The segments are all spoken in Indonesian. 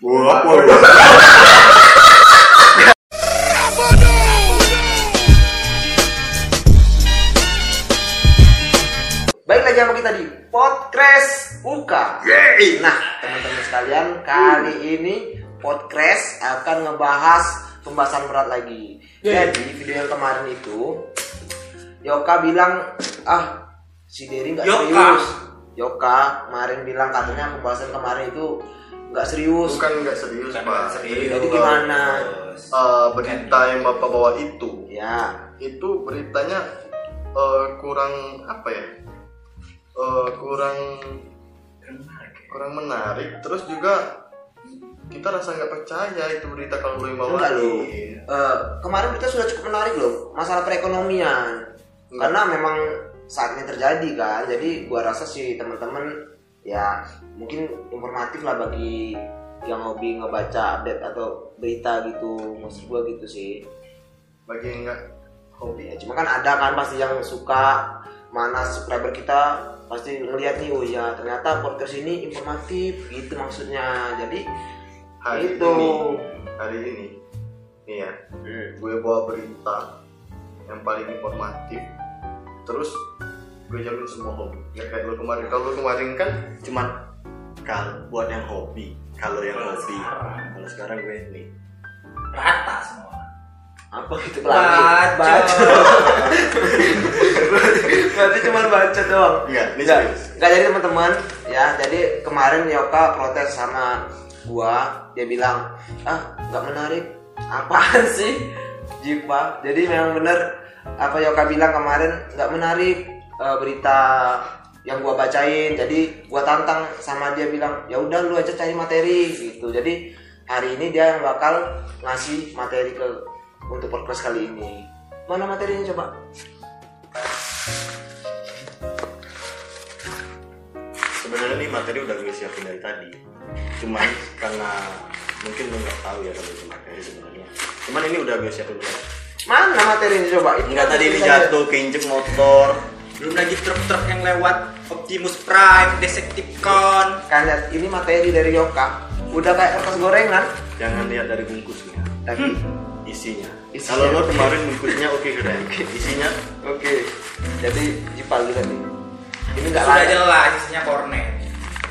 Baik lagi sama kita di Podcast Uka. Yeay. Nah, teman-teman sekalian, kali ini Podcast akan ngebahas pembahasan berat lagi. Jadi, video yang kemarin itu Yoka bilang, "Ah, si Derry nggak Yoka? serius." Yoka kemarin bilang katanya pembahasan kemarin itu nggak serius. Bukan nggak serius, Bukan Pak. serius. Jadi gimana? Eh, berita yang Bapak bawa itu, Ya, itu beritanya eh, kurang apa ya? Eh, kurang kurang menarik. Terus juga kita rasa nggak percaya itu berita kalau lu yang bawa. enggak loh. Eh, kemarin kita sudah cukup menarik loh masalah perekonomian. Enggak. Karena memang saat ini terjadi kan. Jadi gua rasa sih teman-teman ya mungkin informatif lah bagi yang hobi ngebaca update atau berita gitu. Maksud gua gitu sih. Bagi yang nggak hobi Ya, cuma kan ada kan pasti yang suka mana subscriber kita pasti ngeliat nih oh ya ternyata podcast ini informatif gitu maksudnya. Jadi hari itu ini, hari ini, nih ya, Hmm. gue bawa berita yang paling informatif. Terus gue jamin semua hobi. Nggak kayak lu kemarin. Kalau lu kemarin kan cuman kalau buat yang hobi. Kalau yang Kalau hobi. Kalau sekarang gue nih. rata semua apa gitu Baca. berarti cuma baca doang Enggak, ini Enggak, enggak jadi teman-teman ya jadi kemarin Yoka protes sama gua dia bilang ah nggak menarik apaan sih Jipa jadi memang bener apa Yoka bilang kemarin nggak menarik eh, berita yang gua bacain jadi gua tantang sama dia bilang ya udah lu aja cari materi gitu jadi hari ini dia yang bakal ngasih materi ke untuk podcast kali ini mana materinya coba Sebenarnya nih materi udah gue siapin dari tadi. Cuman karena mungkin lu nggak tahu ya kalau itu materi sebenarnya. Cuman ini udah gue siapin dulu. mana materinya coba Itu Enggak kan tadi ini jatuh keinjek motor. Belum lagi truk-truk yang lewat Optimus Prime Decepticon. Kan lihat, ini materi dari Yoka. Udah kayak kertas gorengan. Jangan lihat dari bungkusnya, tapi isinya. Isinya. Kalau lo kemarin bungkusnya oke keren. Isinya? Oke. Jadi Jipal lihat nih. Ini nggak sudah layak. jelas isinya kornet.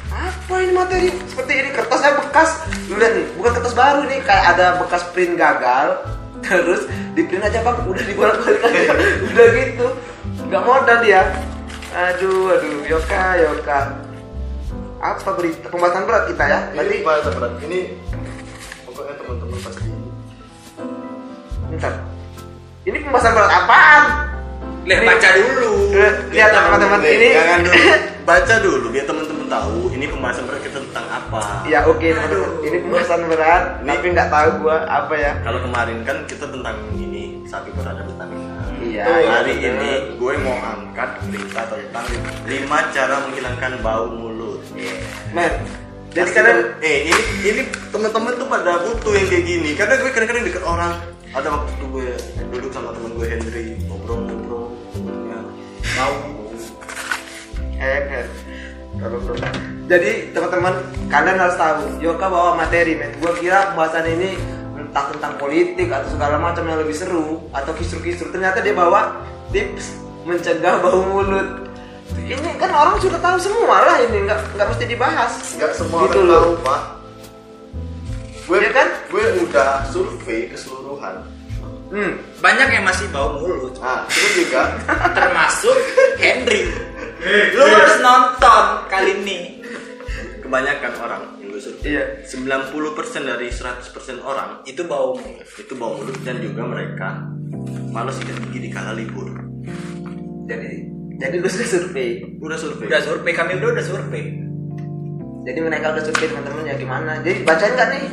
Apa ini materi? Seperti ini kertasnya bekas. Lu lihat nih bukan kertas baru nih. Kayak ada bekas print gagal. Terus di print aja bang. Udah dibolak balik aja. Udah gitu nggak modal dia. Aduh aduh Yoka Yoka. Apa berita? Pembahasan berat kita ya? Tadi ini bahasa berat. Ini pokoknya teman-teman pasti bentar. Ini pembahasan berat apaan? Lihat baca dulu. Lihat Biar teman-teman. Ini jangan dulu. Baca dulu biar teman-teman tahu ini pembahasan berat kita tentang apa. ya oke teman-teman. Ini pembahasan berat Ini- tapi nggak tahu gua apa ya. Kalau kemarin kan kita tentang ini sapi berada vitamina. Iya, iya, hari ini gue mau angkat berita tentang 5 cara menghilangkan bau mulut. men jadi Pasti kalian kan- eh ini ini teman-teman tuh pada butuh yang kayak gini. Karena gue kadang-kadang deket orang. Ada waktu itu gue duduk sama temen gue Henry ngobrol-ngobrol. Ya, bau. Eh. Jadi teman-teman kalian harus tahu Yoka bawa materi men. Gua kira pembahasan ini entah tentang politik atau segala macam yang lebih seru atau kisru-kisru. Ternyata dia bawa tips mencegah bau mulut. Ini kan orang sudah tahu semua lah ini nggak nggak mesti dibahas. Gak semua Gitu orang tahu pak. Gue Iya kan? gue udah survei keseluruhan. Hmm. banyak yang masih bau mulut Nah, terus juga termasuk Henry lu harus nonton kali ini kebanyakan orang gue survei Iya. 90% dari 100% orang itu bau mulut itu bau mulut dan juga mereka malas sikat gigi di kala libur. Jadi jadi lu sudah survei. Udah survei. udah survei kami udah udah survei Jadi mereka udah survei teman-teman ya gimana? Jadi bacain nggak nih?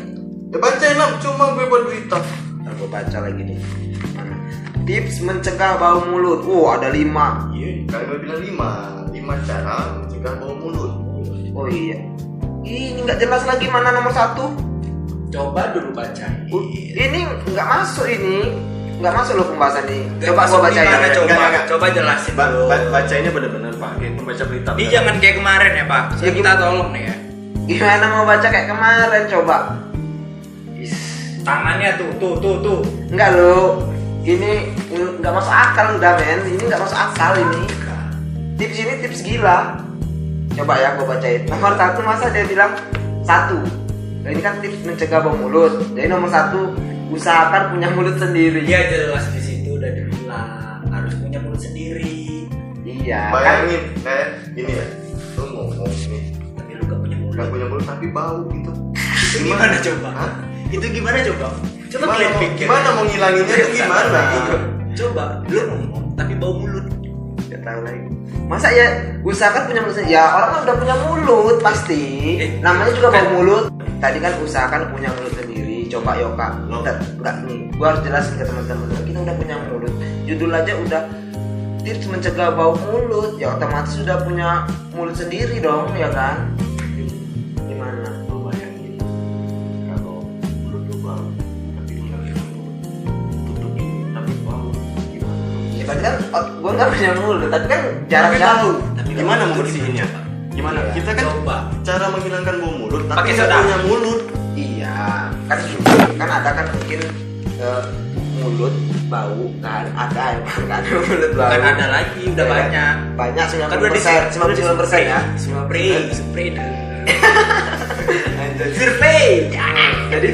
Ya bacain lah, cuma gue buat berita. Ntar gue baca lagi nih. Mana? Tips mencegah bau mulut. Wow, ada lima. Iya, gue bilang lima, lima cara mencegah bau mulut. Oh iya. Ini nggak jelas lagi mana nomor satu. coba dulu baca Ini nggak masuk ini. Nggak masuk loh pembahasan ini. Gak Coba gua bacain. gimana, coba enggak. coba jelasin Ba dulu ba bacanya bener-bener pak, kayak pembaca berita. ini jangan kayak kemarin ya pak Ya, kita tolong nih ya Gimana mau baca kayak kemarin coba? Is. Tangannya tuh, tuh, tuh, tuh. Enggak lo, ini ini nggak masuk akal udah men, ini nggak masuk akal ini. Tips ini tips gila. Coba ya gue bacain. Nomor satu masa dia bilang satu. Nah, ini kan tips mencegah bau mulut. Jadi nomor satu usahakan punya mulut sendiri. Dia jelas di situ udah dibilang harus punya mulut sendiri. Iya. Kan? Bayangin, kayak gini ya. Lu ngomong nih, Tapi lu gak punya mulut. nggak punya mulut tapi bau gitu. Itu gimana coba? Hah? Itu gimana coba? Coba Gimana kalian mau- pikir. gimana mau ngilanginnya tuh gimana? Coba lu ngomong tapi bau mulut. Gak tahu lagi. Masa ya usahakan punya mulut? Ya orang kan udah punya mulut pasti. Eh, Namanya juga kan- bau mulut. Tadi kan usahakan punya mulut sendiri. Coba Yoka. Loh. Enggak, enggak nih. Gua harus jelasin ke teman-teman. Kita udah punya mulut. Judul aja udah tips mencegah bau mulut. Ya otomatis sudah punya mulut sendiri dong, ya kan? Kan gua nggak punya mulut, tapi kan Tapi jarang-jarang. tahu Tapi gimana mau bersihinnya? Gimana? Iya. Kita kan Coba. cara menghilangkan bau mulut tapi Pakai soda. punya mulut. Iya, kan. Kan ada kan mungkin eh, mulut bau kan ada emang kan mulut bau. Kan ada lagi, udah Ya kan? banyak. Banyak Kan udah 90 persen, 99 persen ya. Spray, spray. Survei. Jadi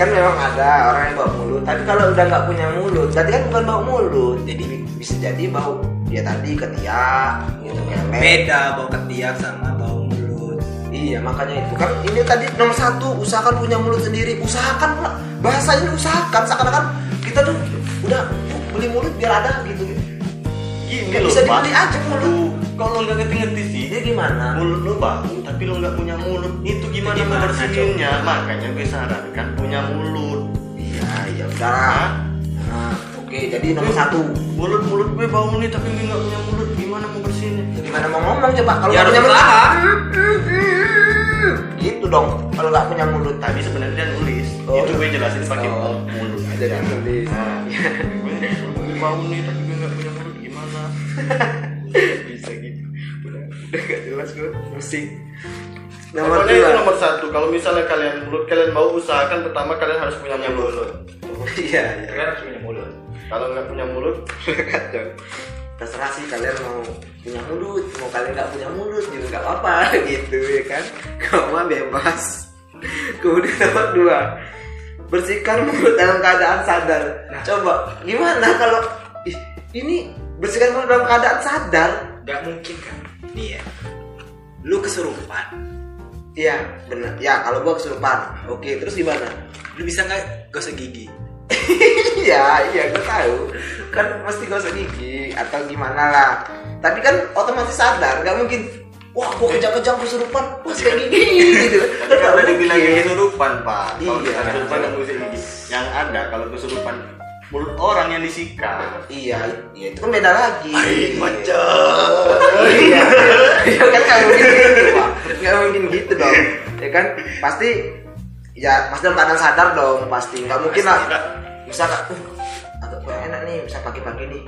kan memang ada orang yang bau mulut. Tapi kalau udah nggak punya mulut, berarti kan bukan bau mulut. Jadi bisa jadi bau ya tadi ketiak gitu memek. Beda bau ketiak sama bau mulut. Iya makanya itu kan ini tadi nomor satu usahakan punya mulut sendiri usahakan pula bahasanya usahakan seakan-akan kita tuh udah "Yuk, beli mulut biar ada gitu Gini Nggak loh, bisa dibeli aja mulut. Kalau nggak ngerti-ngerti sih, ini gimana mulut lu bau tapi lu nggak punya mulut. Itu gimana, gimana, bersihinnya? Makanya gue sarankan punya mulut. iya iya udah nah, oke jadi nomor satu Mulut mulut gue bau nih tapi gue nggak punya mulut. Gimana mau bersihinnya? gimana mau ngomong coba kalau Ya punya mulut gitu dong kalau nggak punya mulut Tapi sebenarnya dia nulis. Oh. Itu gue jelasin pakai Oh. mulut. Jadi nulis. Nah, gue, gue bau nih tapi gue nggak punya mulut. Gimana? Udah gak jelas gue musik nomor Pokoknya itu dua. nomor satu. Kalau misalnya kalian mulut kalian bau, usahakan pertama kalian harus punya mulut. iya iya Kalian harus punya mulut. Kalau nggak punya mulut, kacau. Terserah sih kalian mau punya mulut. Mau kalian nggak punya mulut juga nggak apa gitu ya kan? Kamu mah bebas. Kemudian nomor dua. Bersihkan mulut dalam keadaan sadar. Coba gimana kalau ih, ini bersihkan mulut dalam keadaan sadar? Gak mungkin kan? Nih ya. Lu kesurupan. iya benar ya kalau gua kesurupan oke terus gimana Lu bisa nggak gosok gigi? iya iya gue tahu kan mesti gosok gigi atau gimana lah tapi kan otomatis sadar nggak mungkin wah gue kejang-kejang kesurupan wah kayak gigi gitu Tapi Kan nggak dibilang kesurupan pak Kalau Iya. kesurupan yang gigi Yang ada kalau kesurupan Mulut orang yang disikat. Iya iya itu kan beda lagi. Baik macam iya. Iya kan nggak mungkin gitu pak. Nggak mungkin gitu dong. Ya kan? Pasti ya pasti dalam keadaan sadar dong pasti. Nggak mungkin lah. Misalkan uh, agak kurang enak nih bisa pagi-pagi nih.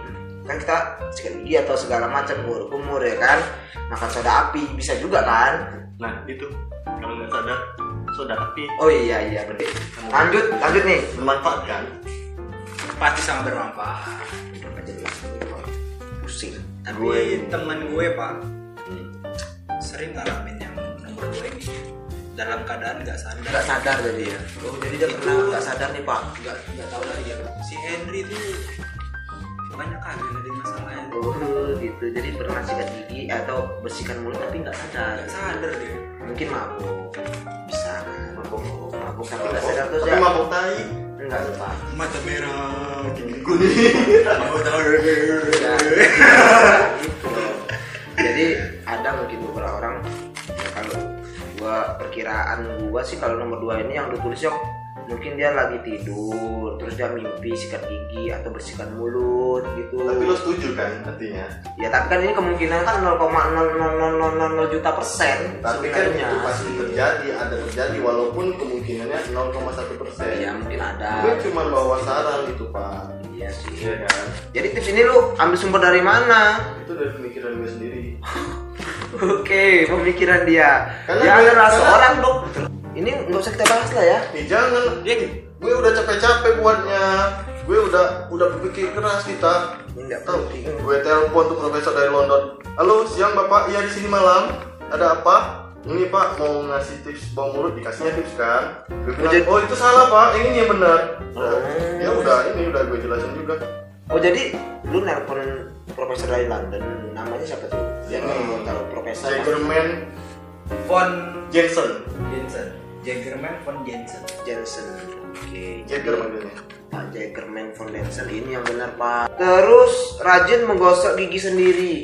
Kan kita sikat gigi atau segala macam kumur kumur ya kan? Makan soda api bisa juga kan? Nah itu. Kalau nggak sadar Soda api. Oh iya iya berarti lanjut lanjut nih. Bermanfaat kan Pasti sangat bermanfaat. Pusing? Tapi Gue- temen gue pak sering ngalamin yang nomor dua ini. Dalam keadaan nggak sadar. nggak sadar jadi ya? Oh jadi dia pernah nggak sadar nih pak. Nggak nggak tahu lagi ya. Si Henry itu banyak kali ada masalahnya. oh gitu. Jadi pernah sikat gigi atau bersihkan mulut tapi nggak sadar. Nggak sadar dia. mungkin mabuk. Bisa. Kan mabuk. Mabuk tapi nggak sadar terus Tapi ya mabuk tai enggak lupa Mata merah, gigi Kuning gitu. jadi ada mungkin beberapa orang ya kalau gua perkiraan gua sih kalau nomor dua ini yang ditulis yok mungkin dia lagi tidur terus dia mimpi sikat gigi atau bersihkan mulut gitu. Tapi lo setuju kan artinya? Ya tapi kan ini kemungkinan kan 0,00000 juta persen Tapi kan sebenarnya. itu pasti terjadi Ada terjadi Walaupun kemungkinannya 0,1 persen. Ya mungkin ada. Gue cuma bawa saran gitu pak. Iya sih. Iya kan? Jadi tips ini lu ambil sumber dari mana? Itu dari pemikiran gue sendiri. Oke, pemikiran dia. Karena dia gue- adalah karena- seorang dokter. Ini nggak usah kita bahas lah ya. nih jangan. Dia gue udah capek-capek buatnya. Gue udah udah berpikir keras kita Ini nggak tahu gue telepon tuh profesor dari London. Halo siang bapak. Iya di sini malam. Ada apa? Ini pak mau ngasih tips bau mulut. Dikasihnya tips kan? Gue bilang jadi- oh itu salah pak. Ini yang benar. Udah, Oh. ya udah ini udah gue jelasin juga. Oh jadi lu nelpon profesor dari London, namanya siapa tuh? Biar Hmm. tahu profesor. Jagerman Von Jensen. Jensen. Jagerman von Jensen. Jensen. Oke. Jager jadi- manggilnya Pak Jagerman Foundation ini yang benar Pak. Terus rajin menggosok gigi sendiri.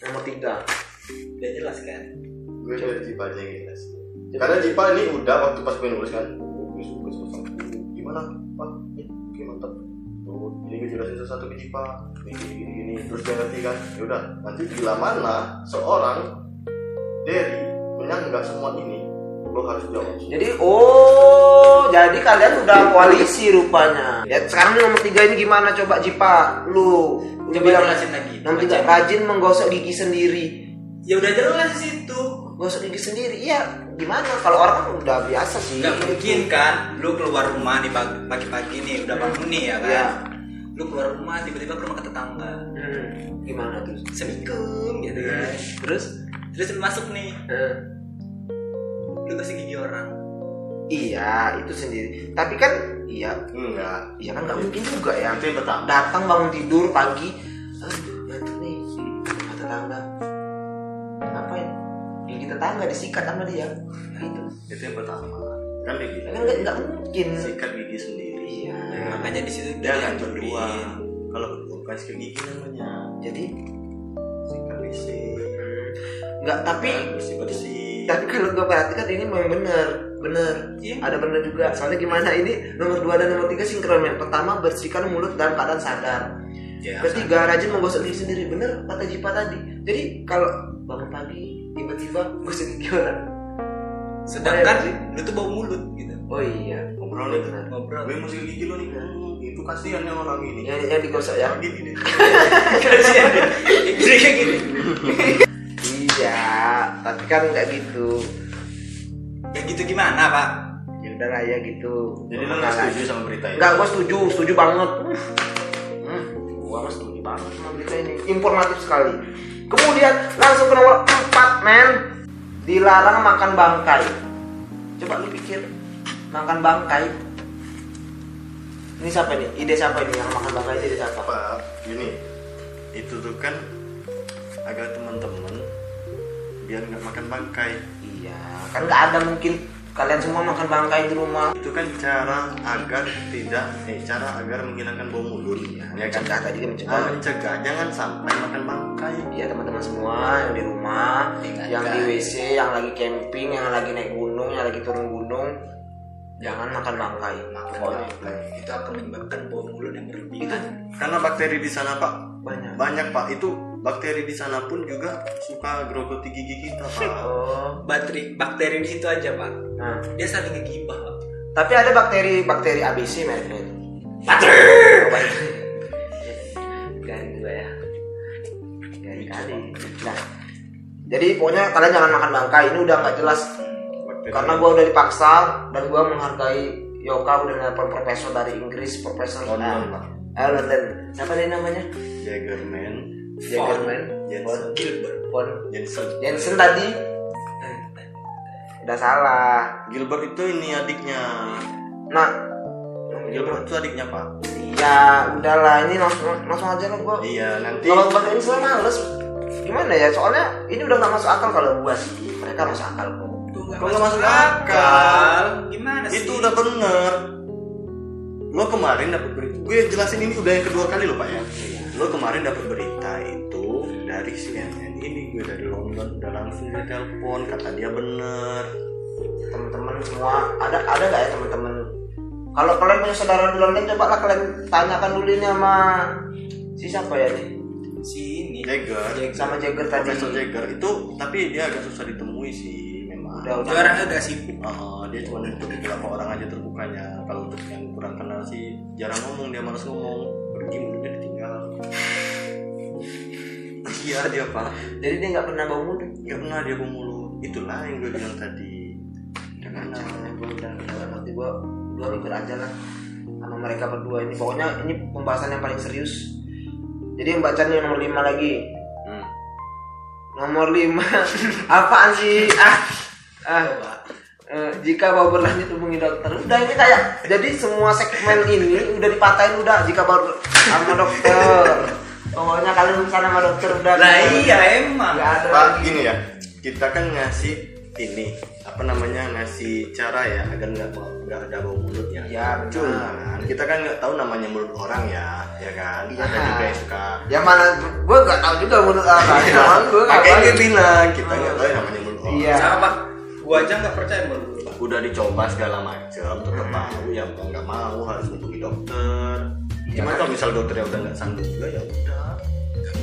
Nomor tiga. Udah jelas kan? gue dari Jipa aja yang jelas karena Jipa ini udah waktu pas gue nulis kan gimana pak ini oke mantap tuh ini gue jelasin satu ke Jipa ini gini gini gini terus dia ngerti kan ya udah nanti bila mana seorang Derry menyanggah semua ini lo harus jawab Jadi oh jadi kalian udah koalisi rupanya. Ya sekarang nih nomor tiga ini gimana coba Jipa? Lu Coba bilang jelasin lagi. nomor tiga rajin menggosok gigi sendiri. Ya udah jelas di situ. Gosok gigi sendiri, iya gimana? Kalau orang kan udah biasa sih. Nggak mungkin kan, lu keluar rumah nih pag- pagi-pagi nih udah bangun nih ya kan. Iya. Lu keluar rumah tiba-tiba ke rumah ke tetangga. Hmm, gimana tuh? Assalamualaikum gitu kan. Terus? Terus lu masuk nih, Eh, lu kasih gigi orang. iya itu sendiri. Tapi kan iya enggak Iya kan nggak mungkin juga ya. itu yang pertama Datang bangun tidur pagi, aduh ngantuk nih, sama tetangga. Ngapain? Gigi tetangga disikat sama dia. Nah itu. itu yang pertama kan dia Kan nggak nggak mungkin. sikat gigi sendiri Iya. Makanya di situ jangan diaturin. berdua kalau bukan sikat gigi namanya Jadi sikat bersih nggak tapi bersih bersih tapi kalau gue perhatikan ini memang bener bener Iya. ada bener juga soalnya gimana ini nomor 2 dan nomor 3 sinkron men pertama bersihkan mulut dalam keadaan sadar Ya, ketiga rajin menggosok gigi sendiri bener kata Jipa tadi jadi kalau bangun pagi tiba-tiba gosok gigi orang sedangkan Iya, sih. lu tuh bau mulut gitu. oh iya ngobrol nih Benar. Ngobrol. gue masih gigi lo nih Hmm, itu kasihan yang orang ini yang, yang digosok ya gini deh Kasihan deh. Gini kayak gini. Kan nggak gitu Ya gitu gimana, Pak? ya udah lah ya gitu jadi lo nggak setuju sama berita ini Enggak, gue setuju, setuju banget. Hmm, gue mah setuju banget sama berita ini. Informatif sekali. Kemudian langsung ke nomor 4, men. Dilarang makan bangkai. Coba lu pikir, makan bangkai. Ini siapa nih? Ide siapa ini yang makan bangkai ini ide siapa? pak gini itu tuh kan agar teman-teman biar nggak makan bangkai Iya, kan nggak ada mungkin kalian semua makan bangkai di rumah. itu kan cara agar tidak eh cara agar menghilangkan bau mulut Iya, ya kan mencegah tadi kan mencegah. Ah, mencegah jangan sampai makan bangkai Ya teman-teman semua yang di rumah, Ingatkan. yang di WC, yang lagi camping, yang lagi naik gunung, yang lagi turun gunung, jangan makan bangkai. Makan Pokoknya bangkai. Itu akan menyebabkan bau mulut yang berlebihan. karena bakteri di sana pak banyak. banyak pak itu bakteri di sana pun juga suka grogoti gigi kita pak Oh, Bakteri bakteri di situ aja, Pak. nah. Dia saling ngegibah, Pak. Tapi ada bakteri bakteri ABC mereknya itu. Garing juga ya. Kali. Nah, jadi pokoknya kalian jangan makan bangkai. Ini udah nggak jelas Bakteri. karena gua udah dipaksa dan gua menghargai Yoka udah nelpon profesor dari Inggris, profesor London, eh, eh, London. Siapa dia namanya? Jagerman Jagerman, Jensen Gilbert. Von Jensen Jensen tadi. Udah salah. Gilbert itu ini adiknya Nah, Gilbert itu adiknya pak ya udahlah ini langsung langsung aja lah gua. iya nanti Kalau bahasa ini saya males. Gimana ya? Soalnya ini udah nggak masuk akal kalau gua sih. Mereka masuk akal kok. Nggak Kok nggak masuk akal. Gimana sih? itu udah bener lo kemarin dapat berita gue jelasin ini udah yang kedua kali lo pak ya lo kemarin dapat berita itu dari CNN ini gue dari London udah langsung dia telepon kata dia bener Teman-teman semua ada ada nggak ya teman-teman? Kalau kalian punya saudara di London coba lah kalian tanyakan dulu ini sama si siapa ya nih? si ini. Jagger Sama Jagger tadi. Profesor Jagger itu tapi dia agak susah ditemui sih memang Udah, Dia orangnya agak sibuk. Ah, dia cuma untuk beberapa orang aja terbukanya kalau untuk yang kurang kenal sih jarang ngomong dia malas ngomong pergi mulutnya ditinggal iya dia pak. Jadi dia nggak pernah bau mulut nggak pernah dia bau mulut itulah yang gue bilang tadi. Karena gue udah udah nanti gue gue ikut aja lah sama mereka berdua ini. Pokoknya ini pembahasan yang paling serius. Jadi yang baca nih nomor lima lagi. Hmm. nomor lima. Apaan sih? Ah. Ah. Eh, jika baru berlanjut hubungi dokter. Udah ini kayak jadi semua segmen ini udah dipatahin udah. Jika baru sama dokter pokoknya kalian urusan sama dokter udah Lah iya emang. nggak ada pak lagi. gini ya kita kan ngasih ini apa namanya ngasih cara ya agar nggak bau- nggak ada bau mulut ya Iya, cuman kita kan nggak tahu namanya mulut orang ya ya kan Iya. ada juga yang suka ya mana gue nggak tahu juga menurut orang Cuman gue dia tahu. bilang kita nggak tahu namanya mulut orang Iya. Sama. Gua aja nggak percaya baru udah dicoba segala macam tetap bau ya mau nggak mau harus hubungi dokter cuman kalau misal dokternya udah nggak sanggup juga ya udah.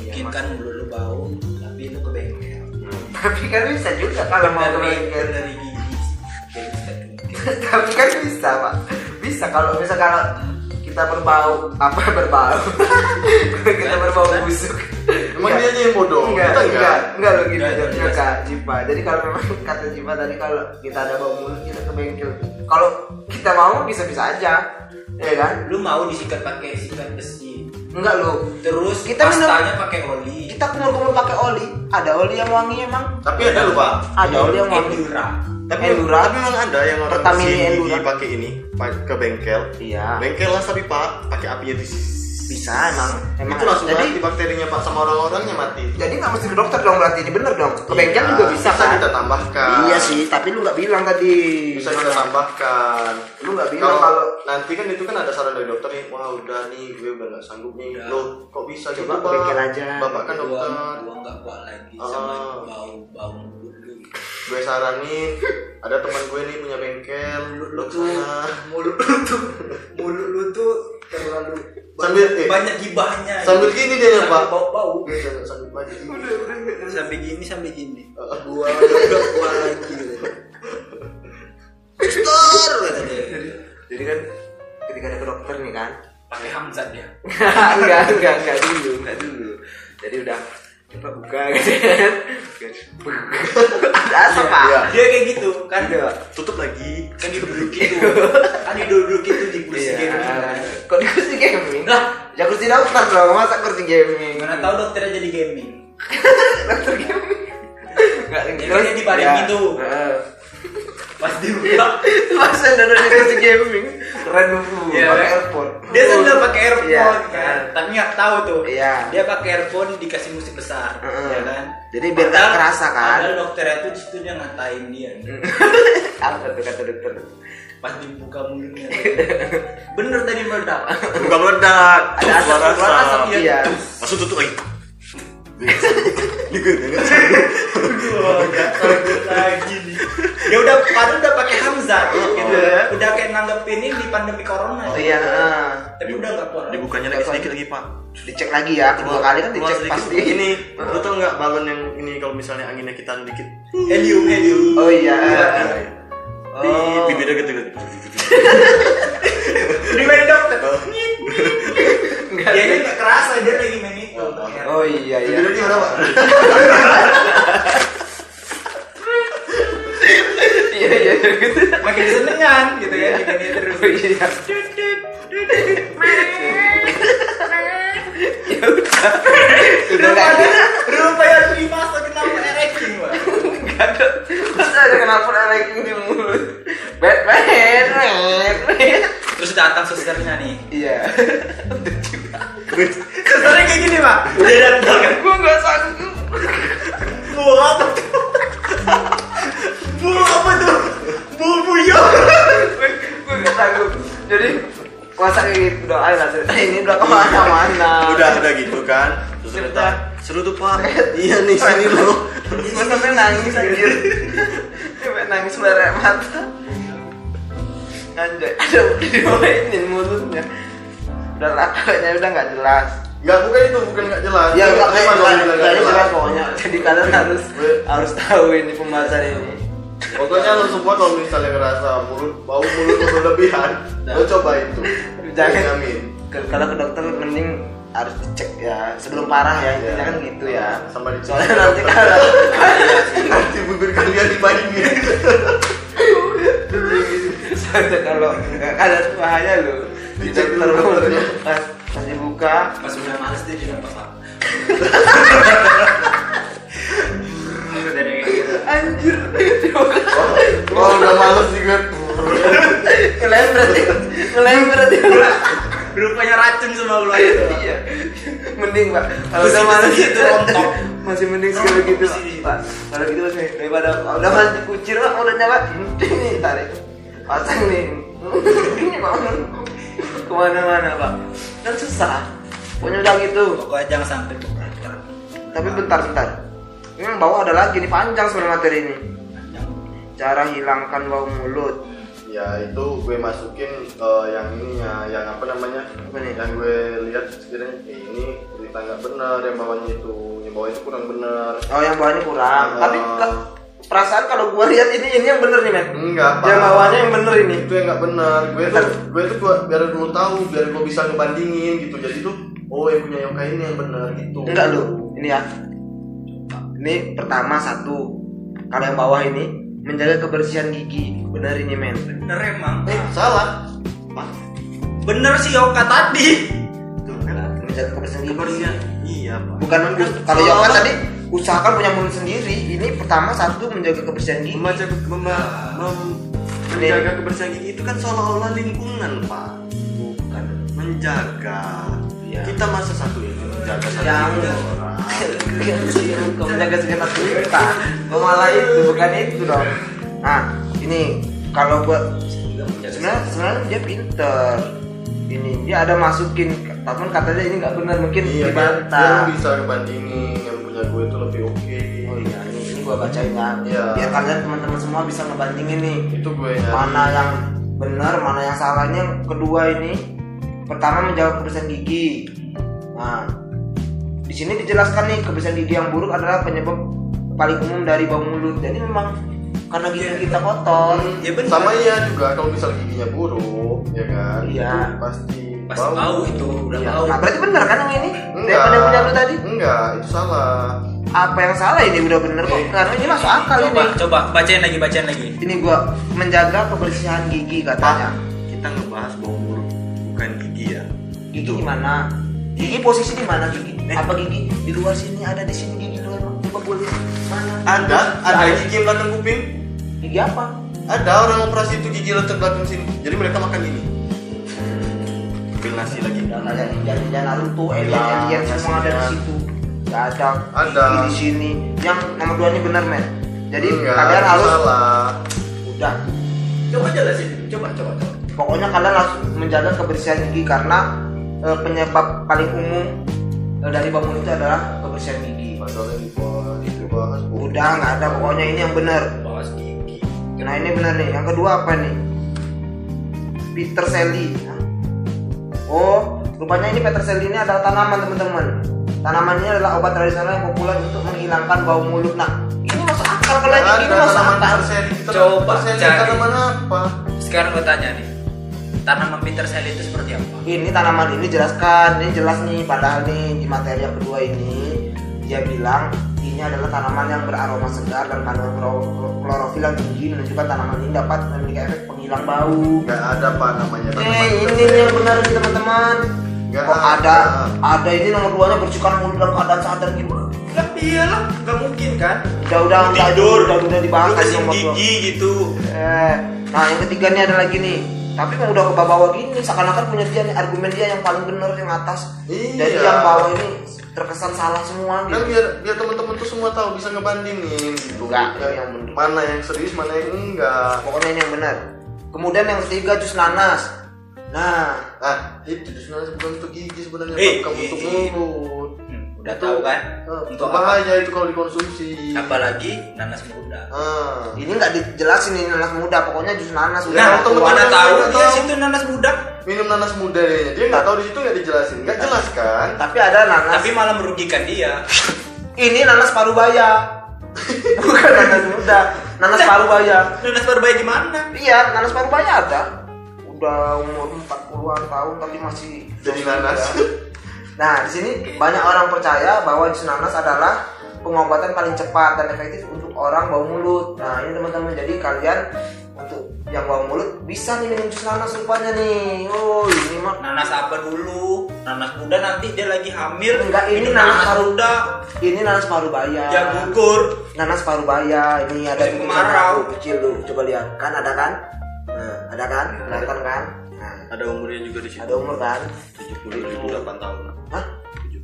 Mungkin kan mulut lu bau, tapi lu ke bengkel. Hmm. tapi kan bisa juga kalau mau ke bengkel. dari gigi. Tapi kan bisa pak. Bisa kalau bisa kalau kita berbau apa berbau. Kita berbau busuk. emang dia aja yang bodoh? Enggak kita enggak. enggak? Lo gitu Enggak, enggak, jelas. kak Jipa. Jadi kalau memang kata Jipa tadi kalau kita ada bau mulut kita ke bengkel. Kalau kita mau bisa bisa aja ya kan Lu mau disikat pakai sikat besi. enggak lo Terus Kita minum- pastanya pakai oli. kita kumur-kumur pakai oli ada oli yang wangi emang tapi ada lupa ada oli yang wangi Endura. tapi Endura. tapi memang ada yang orang gigi Endura. pakai ini ke bengkel iya bengkel lah tapi pak pakai apinya di bisa emang. emang. Itu langsung jadi mati bakterinya pak sama orang-orangnya mati. Jadi nggak mesti ke dokter dong berarti. Ini bener dong. Ke bengkel Iya, juga bisa kan kita tambahkan. Iya sih tapi lu nggak bilang tadi. Bisa kita tambahkan. Lu nggak bilang. Kalau kalau nanti kan itu kan ada saran dari dokter nih. Wah udah nih gue udah nggak sanggup nih. Udah. lo kok bisa Coba gitu bengkel aja. bapak kan dokter. gua nggak kuat lagi Ah. sama bau bau gue saranin ada teman gue nih punya bengkel. Mulut lu tuh, mulut lu tuh, mulut lu tuh terlalu Sambil- banyak, eh, banyak gibahnya. sambil gini dia ya, Pak. Bau bau. udah sanggup lagi Sampai gini sampai gini. Gua nggak kuat lagi. Kata dia. jadi kan ketika ada ke dokter nih kan Pakai Hamzat dia. enggak enggak enggak dulu enggak dulu jadi udah coba buka gitu kan ada asap pak Iya. Dia kayak gitu kan. Iya. tutup lagi Kan didudukin tuh. Kan didudukin tuh di kursi Iya. gaming. kan. kok di kursi gaming Lah. ya kursi dokter dong masa kursi gaming Mana tahu dokternya jadi gaming. dokter gaming enggak Ya kan dia dibaring gitu. Heeh. Pas dibuka masa duduk di kursi gaming keren dulu Iya, pakai kan? earphone dia sambil pakai earphone Iya. kan? tapi nggak tahu tuh. Iya. dia pakai earphone dikasih musik besar Heeh. ya kan? Jadi biar nggak kerasa, kan? ada dokternya tuh di situ dia ngatain dia. Apa tuh kata dokter? Pas dibuka mulutnya. Bener tadi meledak. Buka meledak. Ada asap, keluar asap, asap. iya. langsung tutup lagi lagi nih. Dia udah padahal udah pakai Hamzah gitu ya. udah kayak nanggepin ini di pandemi corona oh iya tapi udah nggak kuat lagi. dibukanya lagi sedikit lagi pak. Dicek lagi ya kedua kali kan Keluar dicek pasti. ini. Lu tau nggak balon yang ini kalau misalnya anginnya kita dikit? Helium helium. Oh iya. Di oh. bibirnya gitu gitu. Di main dokter Oh. Nggak dia sih. nggak kerasa dia lagi main itu. Oh iya iya mana pak iya iya gitu. Makin senengan gitu ya terus. Oh iya. Ya udah. Udah ada. Rupanya dimasa kenapa ereking pak. Nggak ada masa ada kenapa ranking di mulut? Batman Batman terus datang susternya nih. Iya. Susternya kayak gini pak. Dia datang gue ayo lah cerita ini udah ke mana-mana. Udah udah gitu kan. Terus Cerita. ternyata seru tuh pak. Iya nih sini lo gue sampai nangis anjir. Sampai nangis merah mata. Anjay ada dimainin mulutnya. Udah lah kayaknya udah nggak jelas. Nggak bukan itu bukan nggak jelas. Ya nggak Emang kayak kalau bilang nggak jelas, jelas. jelas pokoknya. Jadi kalian harus harus tahu ini pembahasan ini. Pokoknya lo semua kalau misalnya ngerasa mulut bau mulut berlebihan lo coba itu jangan. jamin ke- kalau ke dokter mending harus dicek ya sebelum parah ya intinya Iya. kan gitu ya. Sama dicek. soalnya nanti kalau nanti bibir kalian dibandingin soalnya kalau nggak ada bahaya loh Dicek terus pas pas dibuka. Pas udah males dia juga pasang gitu anjir. Oh udah males juga ngelem berarti ngelem berarti rupanya racun semua keluar itu iya. Mending pak. Kalau udah malas besi itu rontok. masih mending sekali gitu pak. Kalau gitu masih daripada udah malas dikucir pak. Mulutnya pak. Ini tarik. Pasang nih. Ini pak. Ke mana-mana pak. Kan susah. Pokoknya udah gitu. Pokoknya jangan sampai tapi bentar-bentar ini yang bawah ada lagi nih panjang sebenarnya materi ini. Cara hilangkan bau mulut. Ya itu gue masukin eh, yang ininya yang apa namanya? Apa nih? yang gue lihat sekiranya eh, ini berita nggak benar yang bawahnya itu yang bawah itu kurang benar. Oh yang bawahnya kurang. Ah. tapi perasaan kalau gua lihat ini ini yang bener nih men. Enggak yang Pak. bawahnya yang bener ini. Itu yang nggak benar. Gue tuh gue tuh gua, biar lu tahu biar gue bisa ngebandingin gitu. Jadi tuh oh yang punya Yoka ini yang benar gitu. Enggak lu. Ini ya ini pertama satu. Kalau yang bawah ini menjaga kebersihan gigi. Bener ini men. Bener emang. Eh salah. Bener sih Yoka tadi. Menjaga kebersihan gigi. Kebersihan. Iya pak. Bukan kalau Yoka tadi usahakan punya mulut sendiri. Ini pertama satu menjaga kebersihan gigi. Membaca memba- mem- menjaga kebersihan gigi itu kan seolah-olah lingkungan pak. Bukan menjaga. Iya. kita masa satu ini menjaga satu yang kau menjaga segenap kita Gua malah itu bukan itu dong nah ini kalau buat sebenarnya sebenarnya dia pinter ini dia ada masukin tapi katanya ini nggak benar mungkin iya kan dibantah dia bisa ngebandingin yang punya gue itu lebih oke oh iya ini, gua bacain ya Iya. biar kalian teman-teman semua bisa ngebandingin nih itu gue nyari. mana yang benar mana yang salahnya kedua ini pertama menjaga kebersihan gigi nah di sini dijelaskan nih kebersihan gigi yang buruk adalah penyebab paling umum dari bau mulut. Jadi memang karena gigi kita kotor. Ya bener sama iya juga kalau misal giginya buruk ya kan Iya. itu pasti pasti bau. itu udah Iya. bau. Nah berarti benar kan yang ini? Enggak. Daripada yang punya lu tadi? Enggak itu salah. Apa yang salah ini udah bener kok? Karena ini masuk akal coba ini. coba bacain lagi bacain lagi. Ini gua menjaga kebersihan gigi katanya. Kita ngebahas bau mulut bukan gigi ya. Gigi di mana? Gigi posisi di mana gigi apa gigi? Di luar sini ada di sini gigi luar coba gue lihat. Mana? Ada ada Nah, gigi belakang kuping. Gigi apa? Ada orang operasi itu gigi letak belakang sini. Jadi mereka makan gini ambil nasi lagi. Kayak ninja ninja Naruto alien alien semua ada di situ. Gak ada. Ada. di sini. Yang nomor dua ini benar men jadi enggak kalian harus salah. Udah. Coba jelasin. Coba coba coba. Pokoknya kalian harus menjaga kebersihan gigi karena eh, penyebab paling umum dari bangun itu adalah kebersihan gigi masalah di bawah itu bahas Bu. udah nggak ada. Pokoknya ini yang benar. Bahas gigi. Nah ini benar nih. Yang kedua apa nih? Peter Selly oh rupanya ini Peter Selly ini adalah tanaman teman-teman. Tanaman ini adalah obat tradisional yang populer untuk menghilangkan bau mulut. Nah ini masuk akal kalau ini masuk tanaman akal. Coba cari. tanaman apa? Sekarang gue tanya nih tanaman Peter Sally itu seperti apa? Ini tanaman ini jelaskan ini jelas nih padahal nih di materi yang kedua ini dia bilang ini adalah tanaman yang beraroma segar dan kandungan kloro- klorofil yang tinggi menunjukkan tanaman ini dapat memiliki efek penghilang bau. Nggak ada pak namanya tanaman Eh ini nih yang benar nih teman-teman. Nggak Kok ada. ada ini nomor duanya bersihkan mulut dalam keadaan sadar gimana lah iyalah nggak mungkin kan? Udah udah udah tidur. udah udah dibahas tadi nomor dua. gigi gitu. Eh, nah yang ketiga nih ada lagi nih tapi kan udah ke bawah gini seakan-akan punya dia nih argumen dia yang paling benar yang atas. Iya. jadi yang bawah ini terkesan salah semua kan gitu. biar biar teman-teman tuh semua tahu bisa ngebandingin gitu. Nggak, Ya, yang bener. mana yang serius mana yang enggak. Pokoknya ini yang benar. Kemudian yang ketiga jus nanas. Nah. Ah itu sebenarnya bukan untuk gigi sebenarnya Eh, bukan untuk gigi. Udah tahu kan? Ah, untuk itu apa? bahaya itu kalau dikonsumsi. Apalagi nanas muda. Ah. Ini nggak dijelasin ini nanas muda pokoknya jus nanas. Nah temen-temen mana tahu dia situ nanas muda? Minum nanas muda dia dia nggak tahu di situ nggak dijelasin. Nggak jelas kan? tapi ada nanas. Tapi malah merugikan dia. Ini nanas parubaya. Bukan nanas muda. Nanas parubaya. nanas berbahaya gimana iya nanas parubaya ada. Udah umur 40-an tahun tapi masih jadi nanas Nah, di sini banyak orang percaya bahwa jus nanas adalah pengobatan paling cepat dan efektif untuk orang bau mulut. Nah, ini teman-teman, jadi kalian untuk yang bau mulut bisa nih minum jus nanas rupanya nih. Oh, ini mah Nanas apa dulu? Nanas muda nanti dia lagi hamil. Enggak, ini minum nanas nanas muda. ini nanas parubaya. Ya gugur. Nanas parubaya. Ini ada aku kecil tuh. Coba lihat. Kan ada kan? Nah, ada kan? Kelihatan kan? Nah, Ada umurnya juga di situ. ada umur kan? 78 tahun. Hah?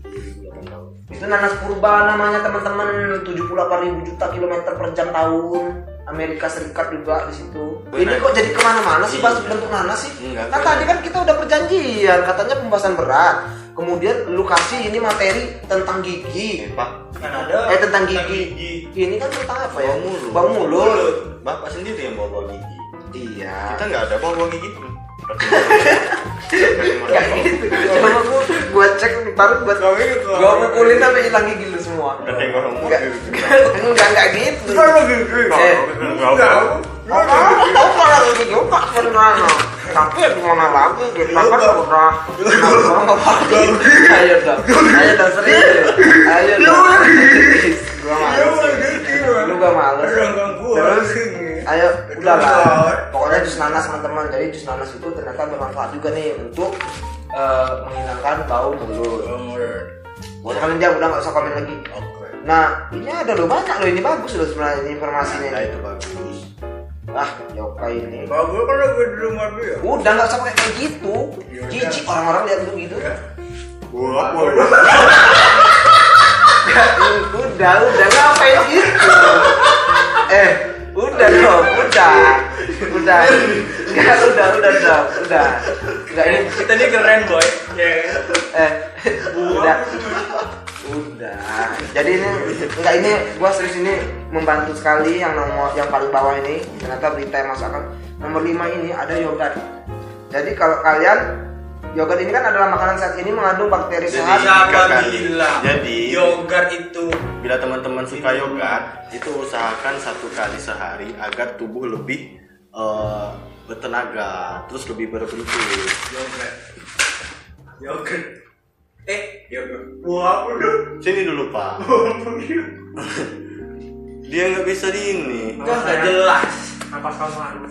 78 tahun. Itu nanas purba namanya teman-teman 78 ribu juta kilometer per jam tahun Amerika Serikat juga di situ. Ini kok jadi ke mana-mana sih bahas Iya. bentuk nanas sih? Enggak, Kan tadi kan kita udah perjanjian katanya pembahasan berat. Kemudian lu kasih ini materi tentang gigi. Eh, Pak, Kan ada. Eh tentang gigi. Ini kan tentang apa ya? Bau mulut. Bau mulut. Bapak sendiri yang bawa gigi. Iya. Kita nggak ada bawa gigi. Kayak gitu. Coba gua, gua cek ntar buat gitu. gua pukulin sampai hilang gigi lu semua. Udah tengok orang Enggak, enggak, enggak gitu. Eh, Enggak. Oh, oh, kalau gitu Pak Fernando. Tapi ya gimana lagi? Kita kan udah nggak apa-apa. Ayo dong, ayo dong serius. Ayo dong. Gua males. Lu gak males. Terus, ayo udahlah. Pokoknya jus nanas teman-teman. Jadi jus nanas itu ternyata bermanfaat juga nih untuk eh, menghilangkan bau mulut. Pokoknya kalian diam udah nggak usah komen lagi. Nah, ini ada loh banyak loh ini bagus loh sebenarnya ini informasinya. Nah itu bagus. Ah, Yoka ini. Bagus kan lagi di rumah dia. Udah nggak usah pakai kayak gitu. Ya Jijik orang-orang lihat lu gitu. Wah, udah, udah ngapain gitu. Eh, udah dong, udah. Udah. Enggak, udah, udah dong, udah. Enggak ini Kita ini keren boy. Ya. eh udah. Udah. Jadi ini enggak ini gua serius ini membantu sekali yang nomor yang paling bawah ini. Ternyata berita yang masukkan nomor 5 ini ada yogurt. Jadi kalau kalian yogurt ini kan adalah makanan saat ini mengandung bakteri Jadi, sehat. Siapa Kan. bilang? Jadi- yogurt itu Bila teman-teman suka yogurt, itu usahakan satu kali sehari agar tubuh lebih eh, bertenaga, terus lebih berbentuk. yogurt. Yogurt. Eh, yogurt. Wah, udah. Sini dulu pak. Dia nggak bisa di ini. Enggak enggak jelas. Napas kamu harus.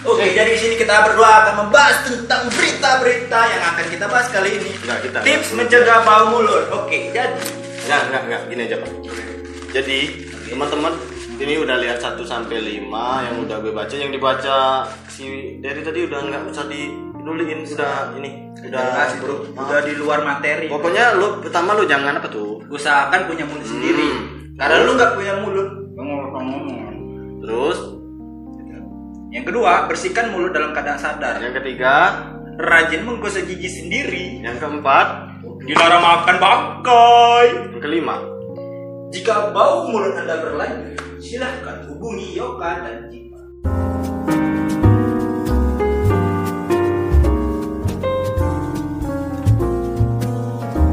Oke, jadi di sini kita berdua akan membahas tentang berita-berita yang akan kita bahas kali ini. Enggak, kita Tips enggak. mencegah bau mulut. Oke, jadi nggak nggak nggak gini aja pak. Jadi teman-teman ini udah lihat 1 sampai 5 yang udah gue baca yang dibaca si dari tadi udah nggak usah diduliin sudah ini udah jelas bro, udah di luar materi. Pokoknya lu pertama lu jangan apa tuh? usahakan punya mulut sendiri. Hmm. Karena lu nggak punya mulut. Terus Yang kedua, bersihkan mulut dalam keadaan sadar. yang ketiga, Rajin menggosok gigi sendiri. yang keempat, Dilarang makan bangkai. yang kelima. Jika bau mulut Anda berlanjut, silahkan hubungi Yoka dan